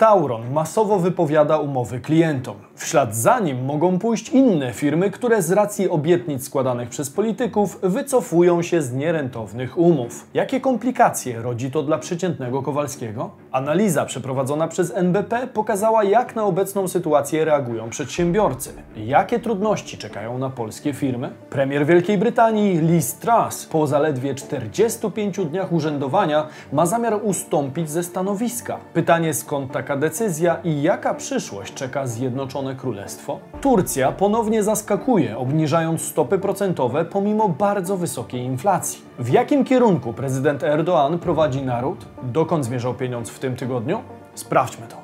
Tauron masowo wypowiada umowy klientom. W ślad za nim mogą pójść inne firmy, które z racji obietnic składanych przez polityków wycofują się z nierentownych umów. Jakie komplikacje rodzi to dla przeciętnego Kowalskiego? Analiza przeprowadzona przez NBP pokazała, jak na obecną sytuację reagują przedsiębiorcy. Jakie trudności czekają na polskie firmy? Premier Wielkiej Brytanii Liz Truss po zaledwie 45 dniach urzędowania ma zamiar ustąpić ze stanowiska. Pytanie skąd taka decyzja i jaka przyszłość czeka Zjednoczone Królestwo? Turcja ponownie zaskakuje, obniżając stopy procentowe pomimo bardzo wysokiej inflacji. W jakim kierunku prezydent Erdoğan prowadzi naród? Dokąd zmierzał pieniądz w tym tygodniu? Sprawdźmy to.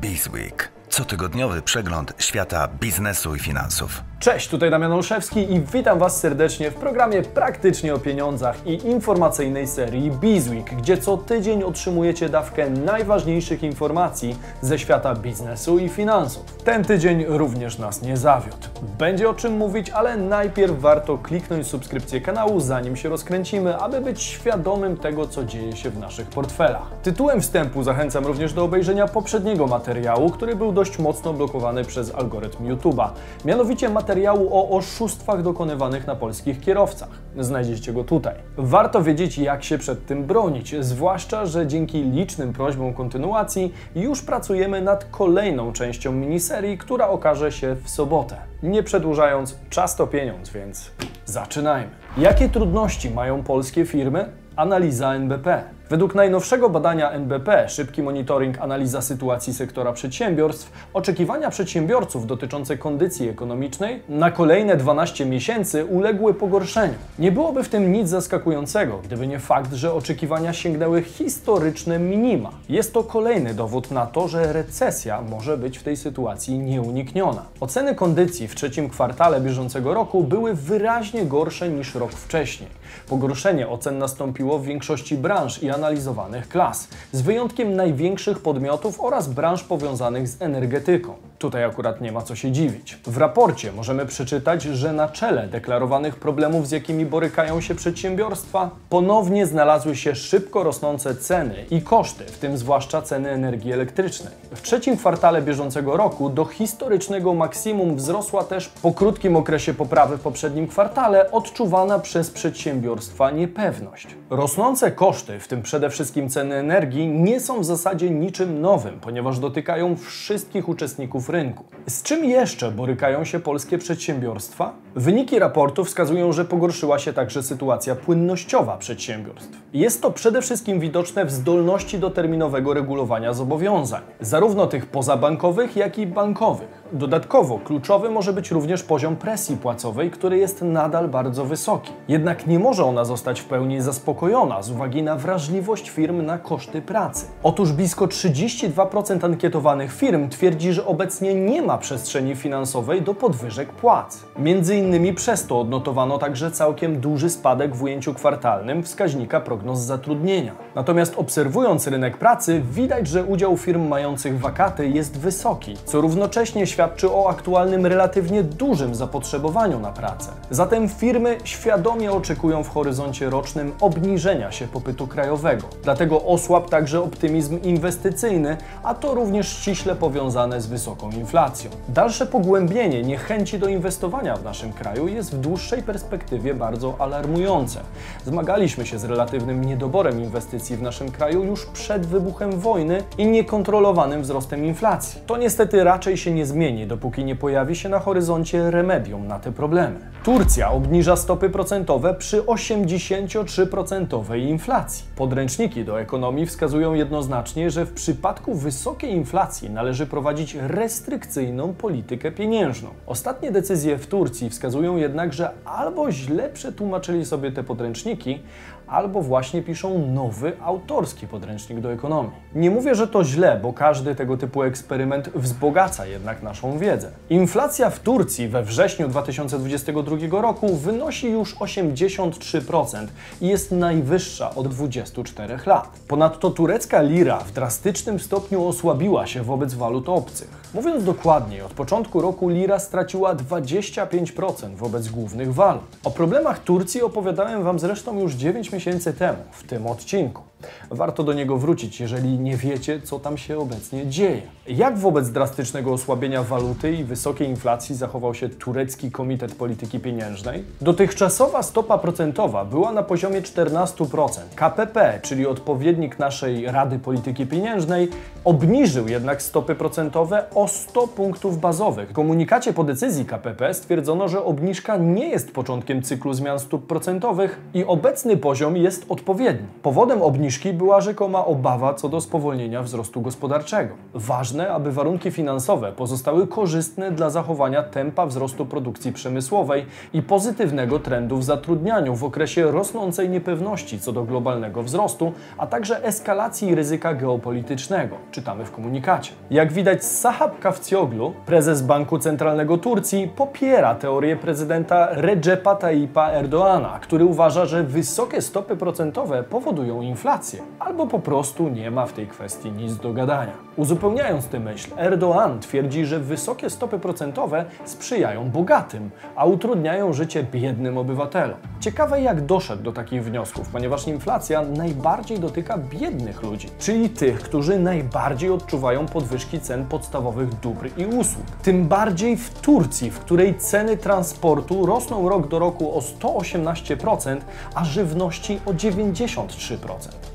Bizweek. Cotygodniowy przegląd świata biznesu i finansów. Cześć, tutaj Damian Olszewski i witam Was serdecznie w programie Praktycznie o Pieniądzach i informacyjnej serii Bizweek, gdzie co tydzień otrzymujecie dawkę najważniejszych informacji ze świata biznesu i finansów. Ten tydzień również nas nie zawiódł. Będzie o czym mówić, ale najpierw warto kliknąć subskrypcję kanału, zanim się rozkręcimy, aby być świadomym tego, co dzieje się w naszych portfelach. Tytułem wstępu zachęcam również do obejrzenia poprzedniego materiału, który był dość mocno blokowany przez algorytm YouTube'a. Mianowicie materiał materiału o oszustwach dokonywanych na polskich kierowcach. Znajdziecie go tutaj. Warto wiedzieć, jak się przed tym bronić, zwłaszcza, że dzięki licznym prośbom kontynuacji już pracujemy nad kolejną częścią miniserii, która okaże się w sobotę. Nie przedłużając, czas to pieniądz, więc zaczynajmy. Jakie trudności mają polskie firmy? Analiza NBP. Według najnowszego badania NBP, szybki monitoring, analiza sytuacji sektora przedsiębiorstw, oczekiwania przedsiębiorców dotyczące kondycji ekonomicznej na kolejne 12 miesięcy uległy pogorszeniu. Nie byłoby w tym nic zaskakującego, gdyby nie fakt, że oczekiwania sięgnęły historyczne minima. Jest to kolejny dowód na to, że recesja może być w tej sytuacji nieunikniona. Oceny kondycji w trzecim kwartale bieżącego roku były wyraźnie gorsze niż rok wcześniej. Pogorszenie ocen nastąpiło w większości branż i analizowanych klas, z wyjątkiem największych podmiotów oraz branż powiązanych z energetyką. Tutaj akurat nie ma co się dziwić. W raporcie możemy przeczytać, że na czele deklarowanych problemów, z jakimi borykają się przedsiębiorstwa, ponownie znalazły się szybko rosnące ceny i koszty, w tym zwłaszcza ceny energii elektrycznej. W trzecim kwartale bieżącego roku do historycznego maksimum wzrosła też po krótkim okresie poprawy w poprzednim kwartale odczuwana przez przedsiębiorstwa niepewność. Rosnące koszty, w tym przede wszystkim ceny energii, nie są w zasadzie niczym nowym, ponieważ dotykają wszystkich uczestników rynku. Z czym jeszcze borykają się polskie przedsiębiorstwa? Wyniki raportu wskazują, że pogorszyła się także sytuacja płynnościowa przedsiębiorstw. Jest to przede wszystkim widoczne w zdolności do terminowego regulowania zobowiązań, zarówno tych pozabankowych, jak i bankowych. Dodatkowo kluczowy może być również poziom presji płacowej, który jest nadal bardzo wysoki. Jednak nie może ona zostać w pełni zaspokojona z uwagi na wrażliwość firm na koszty pracy. Otóż blisko 32% ankietowanych firm twierdzi, że obecnie nie ma przestrzeni finansowej do podwyżek płac. Między innymi przez to odnotowano także całkiem duży spadek w ujęciu kwartalnym wskaźnika prognoz zatrudnienia. Natomiast obserwując rynek pracy, widać, że udział firm mających wakaty jest wysoki, co równocześnie świadczy o aktualnym relatywnie dużym zapotrzebowaniu na pracę. Zatem firmy świadomie oczekują w horyzoncie rocznym obniżenia się popytu krajowego. Dlatego osłabł także optymizm inwestycyjny, a to również ściśle powiązane z wysoką inflacją. Dalsze pogłębienie niechęci do inwestowania w naszym kraju jest w dłuższej perspektywie bardzo alarmujące. Zmagaliśmy się z relatywnym niedoborem inwestycji w naszym kraju już przed wybuchem wojny i niekontrolowanym wzrostem inflacji. To niestety raczej się nie zmieni, dopóki nie pojawi się na horyzoncie remedium na te problemy. Turcja obniża stopy procentowe przy 83% inflacji. Podręczniki do ekonomii wskazują jednoznacznie, że w przypadku wysokiej inflacji należy prowadzić restrykcyjną politykę pieniężną. Ostatnie decyzje w Turcji wskazują jednak, że albo źle przetłumaczyli sobie te podręczniki, albo właśnie piszą nowy, autorski podręcznik do ekonomii. Nie mówię, że to źle, bo każdy tego typu eksperyment wzbogaca jednak naszą wiedzę. Inflacja w Turcji we wrześniu 2022 roku wynosi już 83% i jest najwyższa od 24 lat. Ponadto turecka lira w drastycznym stopniu osłabiła się wobec walut obcych. Mówiąc dokładniej, od początku roku lira straciła 25% wobec głównych walut. O problemach Turcji opowiadałem Wam zresztą już 9 miesięcy temu w tym odcinku. Warto do niego wrócić, jeżeli nie wiecie, co tam się obecnie dzieje. Jak wobec drastycznego osłabienia waluty i wysokiej inflacji zachował się turecki Komitet Polityki Pieniężnej? Dotychczasowa stopa procentowa była na poziomie 14%. KPP, czyli odpowiednik naszej Rady Polityki Pieniężnej, obniżył jednak stopy procentowe o 100 punktów bazowych. W komunikacie po decyzji KPP stwierdzono, że obniżka nie jest początkiem cyklu zmian stóp procentowych i obecny poziom jest odpowiedni. Powodem obniżki była rzekoma obawa co do spowolnienia wzrostu gospodarczego. Ważne, aby warunki finansowe pozostały korzystne dla zachowania tempa wzrostu produkcji przemysłowej i pozytywnego trendu w zatrudnianiu w okresie rosnącej niepewności co do globalnego wzrostu, a także eskalacji ryzyka geopolitycznego, czytamy w komunikacie. Jak widać, Sahab Kavcioglu, prezes Banku Centralnego Turcji, popiera teorię prezydenta Recepa Tayyipa Erdoana, który uważa, że wysokie stopy procentowe powodują inflację, albo po prostu nie ma w tej kwestii nic do gadania. Uzupełniając tę myśl, Erdoğan twierdzi, że wysokie stopy procentowe sprzyjają bogatym, a utrudniają życie biednym obywatelom. Ciekawe jak doszedł do takich wniosków, ponieważ inflacja najbardziej dotyka biednych ludzi, czyli tych, którzy najbardziej odczuwają podwyżki cen podstawowych dóbr i usług. Tym bardziej w Turcji, w której ceny transportu rosną rok do roku o 118%, a żywności o 93%.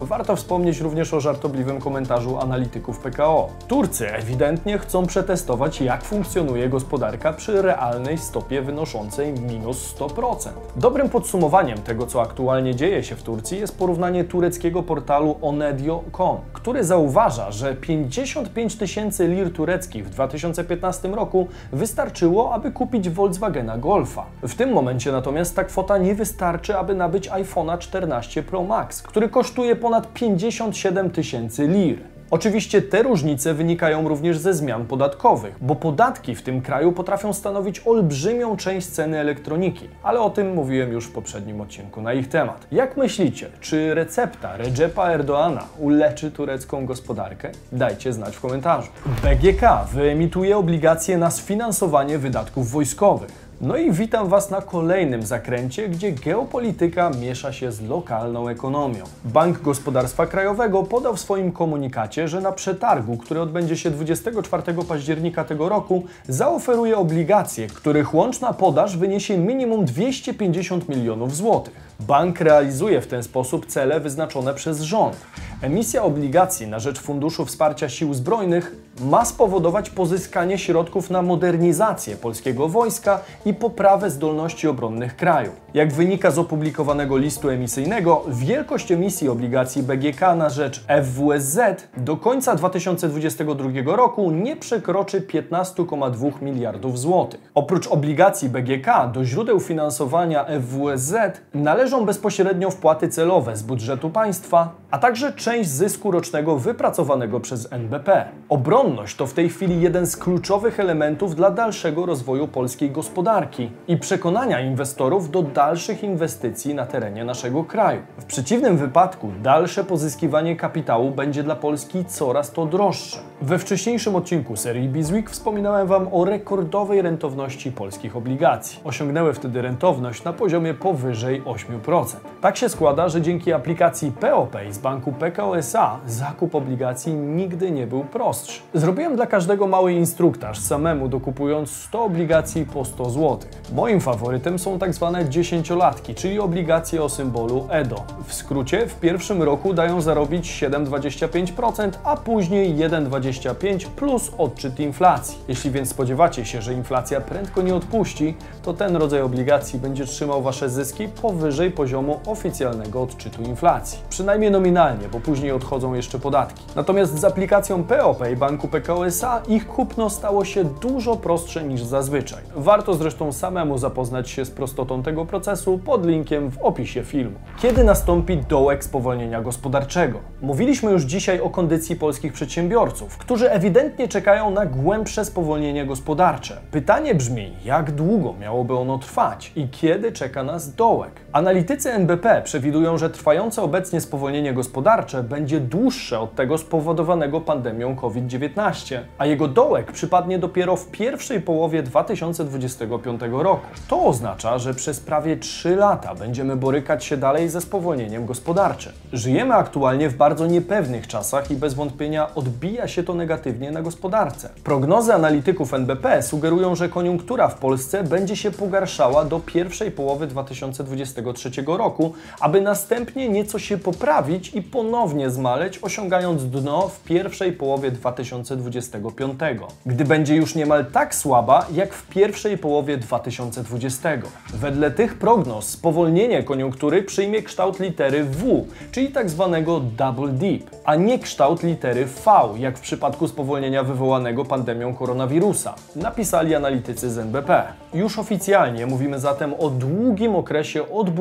Warto wspomnieć również o żartobliwym komentarzu analityków PKO. Turcy ewidentnie chcą przetestować, jak funkcjonuje gospodarka przy realnej stopie wynoszącej minus 100%. Dobrym podsumowaniem tego, co aktualnie dzieje się w Turcji, jest porównanie tureckiego portalu onedio.com, który zauważa, że 55 tysięcy lir tureckich w 2015 roku wystarczyło, aby kupić Volkswagena Golfa. W tym momencie natomiast ta kwota nie wystarczy, aby nabyć iPhone'a 14 Pro Max, który kosztuje ponad 57 tysięcy lir. Oczywiście te różnice wynikają również ze zmian podatkowych, bo podatki w tym kraju potrafią stanowić olbrzymią część ceny elektroniki, ale o tym mówiłem już w poprzednim odcinku na ich temat. Jak myślicie, czy recepta Recepa Erdoana uleczy turecką gospodarkę? Dajcie znać w komentarzu. BGK wyemituje obligacje na sfinansowanie wydatków wojskowych. No i witam Was na kolejnym zakręcie, gdzie geopolityka miesza się z lokalną ekonomią. Bank Gospodarstwa Krajowego podał w swoim komunikacie, że na przetargu, który odbędzie się 24 października tego roku, zaoferuje obligacje, których łączna podaż wyniesie minimum 250 milionów złotych. Bank realizuje w ten sposób cele wyznaczone przez rząd. Emisja obligacji na rzecz Funduszu Wsparcia Sił Zbrojnych ma spowodować pozyskanie środków na modernizację polskiego wojska i poprawę zdolności obronnych kraju. Jak wynika z opublikowanego listu emisyjnego, wielkość emisji obligacji BGK na rzecz FWSZ do końca 2022 roku nie przekroczy 15,2 miliardów złotych. Oprócz obligacji BGK do źródeł finansowania FWSZ należą bezpośrednio wpłaty celowe z budżetu państwa, a także część zysku rocznego wypracowanego przez NBP. Obronność to w tej chwili jeden z kluczowych elementów dla dalszego rozwoju polskiej gospodarki i przekonania inwestorów do dalszych inwestycji na terenie naszego kraju. W przeciwnym wypadku dalsze pozyskiwanie kapitału będzie dla Polski coraz to droższe. We wcześniejszym odcinku serii Bizweek wspominałem Wam o rekordowej rentowności polskich obligacji. Osiągnęły wtedy rentowność na poziomie powyżej 8%. Tak się składa, że dzięki aplikacji POPay z banku PKO SA zakup obligacji nigdy nie był prostszy. Zrobiłem dla każdego mały instruktaż, samemu dokupując 100 obligacji po 100 zł. Moim faworytem są tak zwane 10-latki, czyli obligacje o symbolu EDO. W skrócie w pierwszym roku dają zarobić 7,25%, a później 1,25% plus odczyt inflacji. Jeśli więc spodziewacie się, że inflacja prędko nie odpuści, to ten rodzaj obligacji będzie trzymał Wasze zyski powyżej poziomu oficjalnego odczytu inflacji. Przynajmniej nominalnie, bo później odchodzą jeszcze podatki. Natomiast z aplikacją POPay banku PKO SA ich kupno stało się dużo prostsze niż zazwyczaj. Warto zresztą samemu zapoznać się z prostotą tego procesu pod linkiem w opisie filmu. Kiedy nastąpi dołek spowolnienia gospodarczego? Mówiliśmy już dzisiaj o kondycji polskich przedsiębiorców, którzy ewidentnie czekają na głębsze spowolnienie gospodarcze. Pytanie brzmi, jak długo miałoby ono trwać i kiedy czeka nas dołek? Analitycy NBP przewidują, że trwające obecnie spowolnienie gospodarcze będzie dłuższe od tego spowodowanego pandemią COVID-19, a jego dołek przypadnie dopiero w pierwszej połowie 2025 roku. To oznacza, że przez prawie 3 lata będziemy borykać się dalej ze spowolnieniem gospodarczym. Żyjemy aktualnie w bardzo niepewnych czasach i bez wątpienia odbija się to negatywnie na gospodarce. Prognozy analityków NBP sugerują, że koniunktura w Polsce będzie się pogarszała do pierwszej połowy 2023 roku, aby następnie nieco się poprawić i ponownie zmaleć, osiągając dno w pierwszej połowie 2025, gdy będzie już niemal tak słaba jak w pierwszej połowie 2020. Wedle tych prognoz spowolnienie koniunktury przyjmie kształt litery W, czyli tak zwanego double dip, a nie kształt litery V, jak w przypadku spowolnienia wywołanego pandemią koronawirusa, napisali analitycy z NBP. Już oficjalnie mówimy zatem o długim okresie odbudowy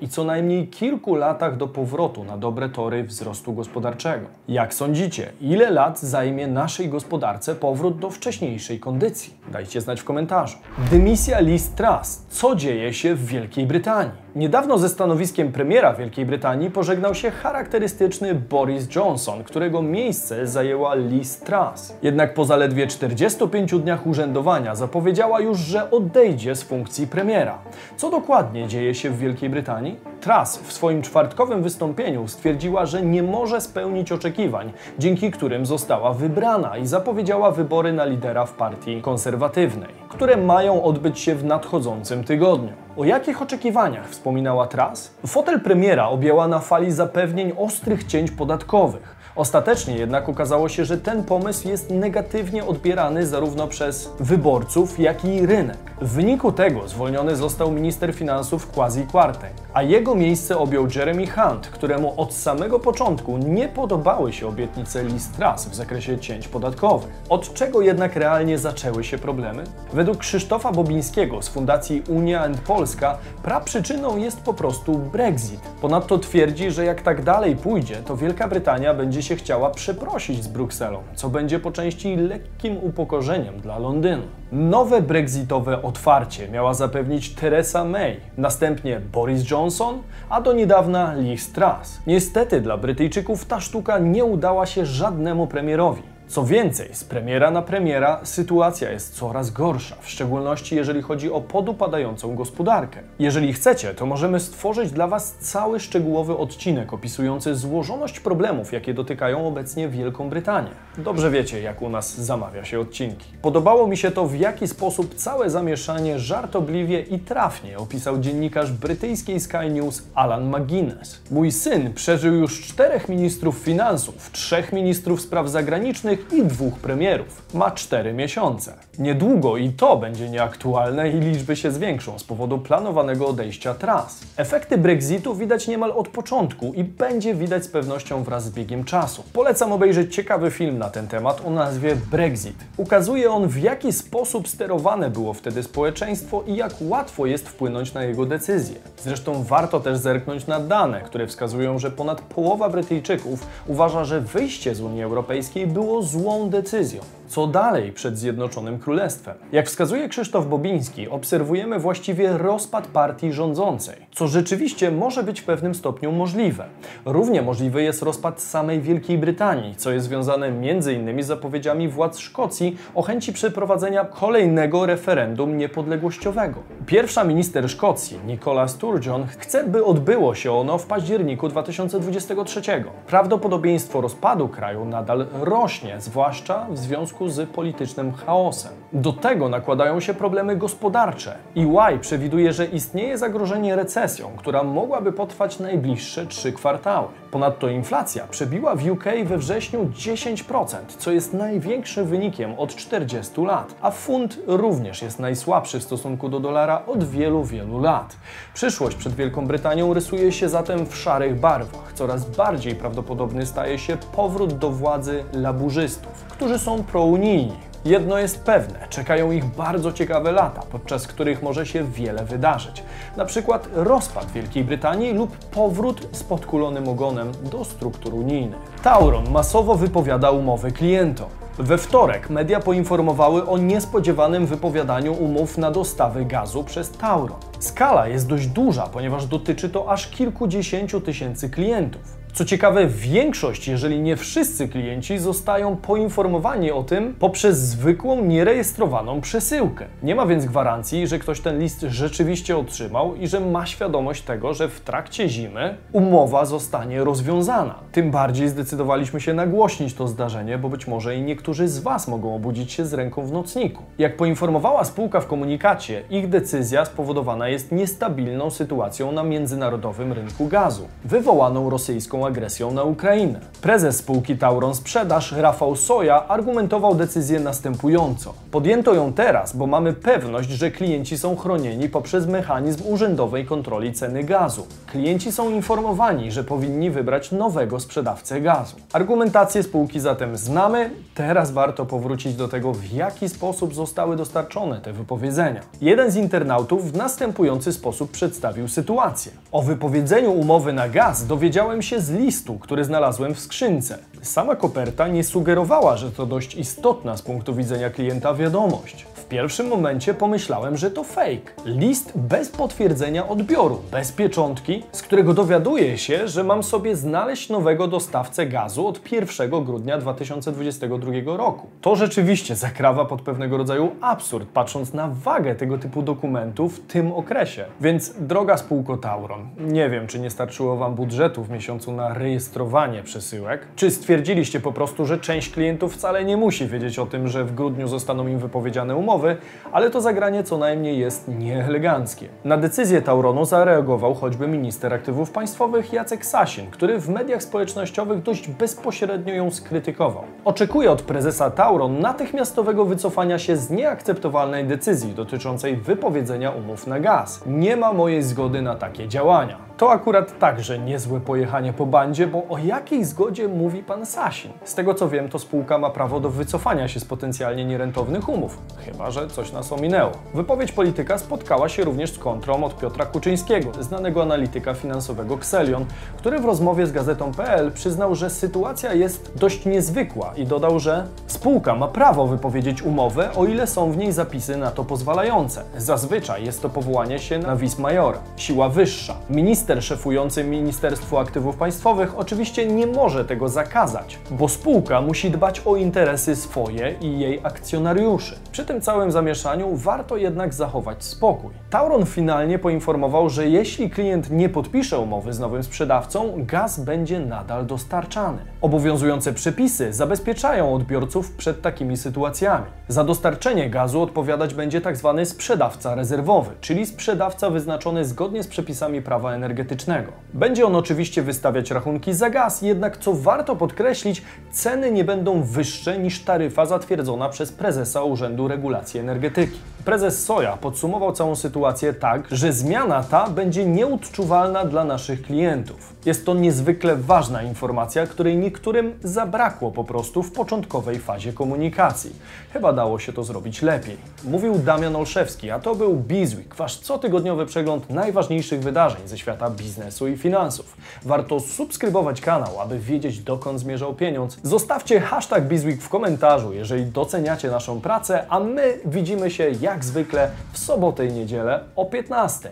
i co najmniej kilku latach do powrotu na dobre tory wzrostu gospodarczego. Jak sądzicie, ile lat zajmie naszej gospodarce powrót do wcześniejszej kondycji? Dajcie znać w komentarzu. Dymisja Liz Truss. Co dzieje się w Wielkiej Brytanii? Niedawno ze stanowiskiem premiera Wielkiej Brytanii pożegnał się charakterystyczny Boris Johnson, którego miejsce zajęła Liz Truss. Jednak po zaledwie 45 dniach urzędowania zapowiedziała już, że odejdzie z funkcji premiera. Co dokładnie dzieje się w Wielkiej Brytanii? Truss w swoim czwartkowym wystąpieniu stwierdziła, że nie może spełnić oczekiwań, dzięki którym została wybrana i zapowiedziała wybory na lidera w partii konserwatywnej, które mają odbyć się w nadchodzącym tygodniu. O jakich oczekiwaniach wspominała Truss? Fotel premiera objęła na fali zapewnień ostrych cięć podatkowych. Ostatecznie jednak okazało się, że ten pomysł jest negatywnie odbierany zarówno przez wyborców, jak i rynek. W wyniku tego zwolniony został minister finansów Quasi Kwarteng, a jego miejsce objął Jeremy Hunt, któremu od samego początku nie podobały się obietnice Liz Truss w zakresie cięć podatkowych. Od czego jednak realnie zaczęły się problemy? Według Krzysztofa Bobińskiego z Fundacji Unia and Polska praprzyczyną jest po prostu Brexit. Ponadto twierdzi, że jak tak dalej pójdzie, to Wielka Brytania będzie się chciała przeprosić z Brukselą, co będzie po części lekkim upokorzeniem dla Londynu. Nowe brexitowe otwarcie miała zapewnić Theresa May, następnie Boris Johnson, a do niedawna Liz Truss. Niestety dla Brytyjczyków ta sztuka nie udała się żadnemu premierowi. Co więcej, z premiera na premiera sytuacja jest coraz gorsza, w szczególności jeżeli chodzi o podupadającą gospodarkę. Jeżeli chcecie, to możemy stworzyć dla Was cały szczegółowy odcinek opisujący złożoność problemów, jakie dotykają obecnie Wielką Brytanię. Dobrze wiecie, jak u nas zamawia się odcinki. Podobało mi się to, w jaki sposób całe zamieszanie żartobliwie i trafnie opisał dziennikarz brytyjskiej Sky News Alan McGuinness. Mój syn przeżył już czterech ministrów finansów, trzech ministrów spraw zagranicznych i dwóch premierów. Ma 4 miesiące. Niedługo i to będzie nieaktualne i liczby się zwiększą z powodu planowanego odejścia tras. Efekty Brexitu widać niemal od początku i będzie widać z pewnością wraz z biegiem czasu. Polecam obejrzeć ciekawy film na ten temat o nazwie Brexit. Ukazuje on w jaki sposób sterowane było wtedy społeczeństwo i jak łatwo jest wpłynąć na jego decyzje. Zresztą warto też zerknąć na dane, które wskazują, że ponad połowa Brytyjczyków uważa, że wyjście z Unii Europejskiej było złą decyzją. Co dalej przed Zjednoczonym Królestwem? Jak wskazuje Krzysztof Bobiński, obserwujemy właściwie rozpad partii rządzącej, co rzeczywiście może być w pewnym stopniu możliwe. Równie możliwy jest rozpad samej Wielkiej Brytanii, co jest związane m.in. z zapowiedziami władz Szkocji o chęci przeprowadzenia kolejnego referendum niepodległościowego. Pierwsza minister Szkocji, Nicola Sturgeon, chce, by odbyło się ono w październiku 2023. Prawdopodobieństwo rozpadu kraju nadal rośnie, zwłaszcza w związku z politycznym chaosem. Do tego nakładają się problemy gospodarcze. EY przewiduje, że istnieje zagrożenie recesją, która mogłaby potrwać najbliższe trzy kwartały. Ponadto inflacja przebiła w UK we wrześniu 10%, co jest największym wynikiem od 40 lat, a funt również jest najsłabszy w stosunku do dolara od wielu, wielu lat. Przyszłość przed Wielką Brytanią rysuje się zatem w szarych barwach. Coraz bardziej prawdopodobny staje się powrót do władzy laburzystów, którzy są prounijni. Jedno jest pewne, czekają ich bardzo ciekawe lata, podczas których może się wiele wydarzyć. Na przykład rozpad Wielkiej Brytanii lub powrót z podkulonym ogonem do struktur unijnych. Tauron masowo wypowiada umowy klientom. We wtorek media poinformowały o niespodziewanym wypowiadaniu umów na dostawy gazu przez Tauron. Skala jest dość duża, ponieważ dotyczy to aż kilkudziesięciu tysięcy klientów. Co ciekawe, większość, jeżeli nie wszyscy klienci zostają poinformowani o tym poprzez zwykłą, nierejestrowaną przesyłkę. Nie ma więc gwarancji, że ktoś ten list rzeczywiście otrzymał i że ma świadomość tego, że w trakcie zimy umowa zostanie rozwiązana. Tym bardziej zdecydowaliśmy się nagłośnić to zdarzenie, bo być może i niektórzy z Was mogą obudzić się z ręką w nocniku. Jak poinformowała spółka w komunikacie, ich decyzja spowodowana jest niestabilną sytuacją na międzynarodowym rynku gazu, wywołaną rosyjską agresją na Ukrainę. Prezes spółki Tauron Sprzedaż Rafał Soja argumentował decyzję następująco. Podjęto ją teraz, bo mamy pewność, że klienci są chronieni poprzez mechanizm urzędowej kontroli ceny gazu. Klienci są informowani, że powinni wybrać nowego sprzedawcę gazu. Argumentację spółki zatem znamy, teraz warto powrócić do tego, w jaki sposób zostały dostarczone te wypowiedzenia. Jeden z internautów w następujący sposób przedstawił sytuację. O wypowiedzeniu umowy na gaz dowiedziałem się z listu, który znalazłem w skrzynce. Sama koperta nie sugerowała, że to dość istotna z punktu widzenia klienta wiadomość. W pierwszym momencie pomyślałem, że to fake. List bez potwierdzenia odbioru, bez pieczątki, z którego dowiaduję się, że mam sobie znaleźć nowego dostawcę gazu od 1 grudnia 2022 roku. To rzeczywiście zakrawa pod pewnego rodzaju absurd, patrząc na wagę tego typu dokumentu w tym okresie. Więc droga spółko Tauron, nie wiem, czy nie starczyło Wam budżetu w miesiącu na rejestrowanie przesyłek, czy stwierdziliście po prostu, że część klientów wcale nie musi wiedzieć o tym, że w grudniu zostaną im wypowiedziane umowy, ale to zagranie co najmniej jest nieeleganckie. Na decyzję Tauronu zareagował choćby minister aktywów państwowych Jacek Sasin, który w mediach społecznościowych dość bezpośrednio ją skrytykował. Oczekuje od prezesa Tauron natychmiastowego wycofania się z nieakceptowalnej decyzji dotyczącej wypowiedzenia umów na gaz. Nie ma mojej zgody na takie działania. To akurat także niezłe pojechanie po bandzie, bo o jakiej zgodzie mówi pan Sasin? Z tego co wiem, to spółka ma prawo do wycofania się z potencjalnie nierentownych umów, chyba że coś nas ominęło. Wypowiedź polityka spotkała się również z kontrą od Piotra Kuczyńskiego, znanego analityka finansowego Xelion, który w rozmowie z gazetą.pl przyznał, że sytuacja jest dość niezwykła i dodał, że spółka ma prawo wypowiedzieć umowę, o ile są w niej zapisy na to pozwalające. Zazwyczaj jest to powołanie się na vis majora, siła wyższa. Minister minister szefujący Ministerstwu Aktywów Państwowych oczywiście nie może tego zakazać, bo spółka musi dbać o interesy swoje i jej akcjonariuszy. Przy tym całym zamieszaniu warto jednak zachować spokój. Tauron finalnie poinformował, że jeśli klient nie podpisze umowy z nowym sprzedawcą, gaz będzie nadal dostarczany. Obowiązujące przepisy zabezpieczają odbiorców przed takimi sytuacjami. Za dostarczenie gazu odpowiadać będzie tzw. Tak sprzedawca rezerwowy, czyli sprzedawca wyznaczony zgodnie z przepisami prawa energetycznego energetycznego. Będzie on oczywiście wystawiać rachunki za gaz, jednak co warto podkreślić, ceny nie będą wyższe niż taryfa zatwierdzona przez prezesa Urzędu Regulacji Energetyki. Prezes Soja podsumował całą sytuację tak, że zmiana ta będzie nieodczuwalna dla naszych klientów. Jest to niezwykle ważna informacja, której niektórym zabrakło po prostu w początkowej fazie komunikacji. Chyba dało się to zrobić lepiej. Mówił Damian Olszewski, a to był Bizweek, wasz cotygodniowy przegląd najważniejszych wydarzeń ze świata biznesu i finansów. Warto subskrybować kanał, aby wiedzieć dokąd zmierzał pieniądz. Zostawcie hashtag Bizweek w komentarzu, jeżeli doceniacie naszą pracę, a my widzimy się jak jak zwykle w sobotę i niedzielę o 15.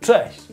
Cześć!